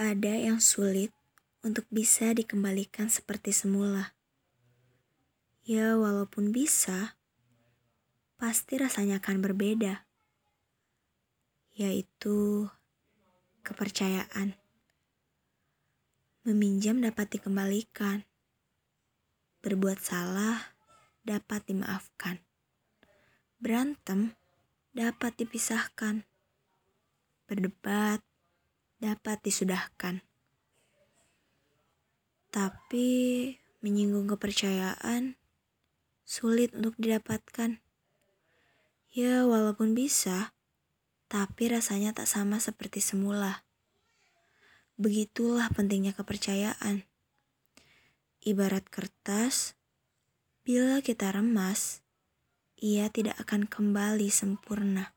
ada yang sulit untuk bisa dikembalikan seperti semula. Ya, walaupun bisa, pasti rasanya akan berbeda, yaitu kepercayaan. Meminjam dapat dikembalikan, berbuat salah dapat dimaafkan, berantem dapat dipisahkan, berdebat dapat disudahkan. Tapi menyinggung kepercayaan sulit untuk didapatkan. Ya, walaupun bisa, tapi rasanya tak sama seperti semula. Begitulah pentingnya kepercayaan. Ibarat kertas, bila kita remas, ia tidak akan kembali sempurna.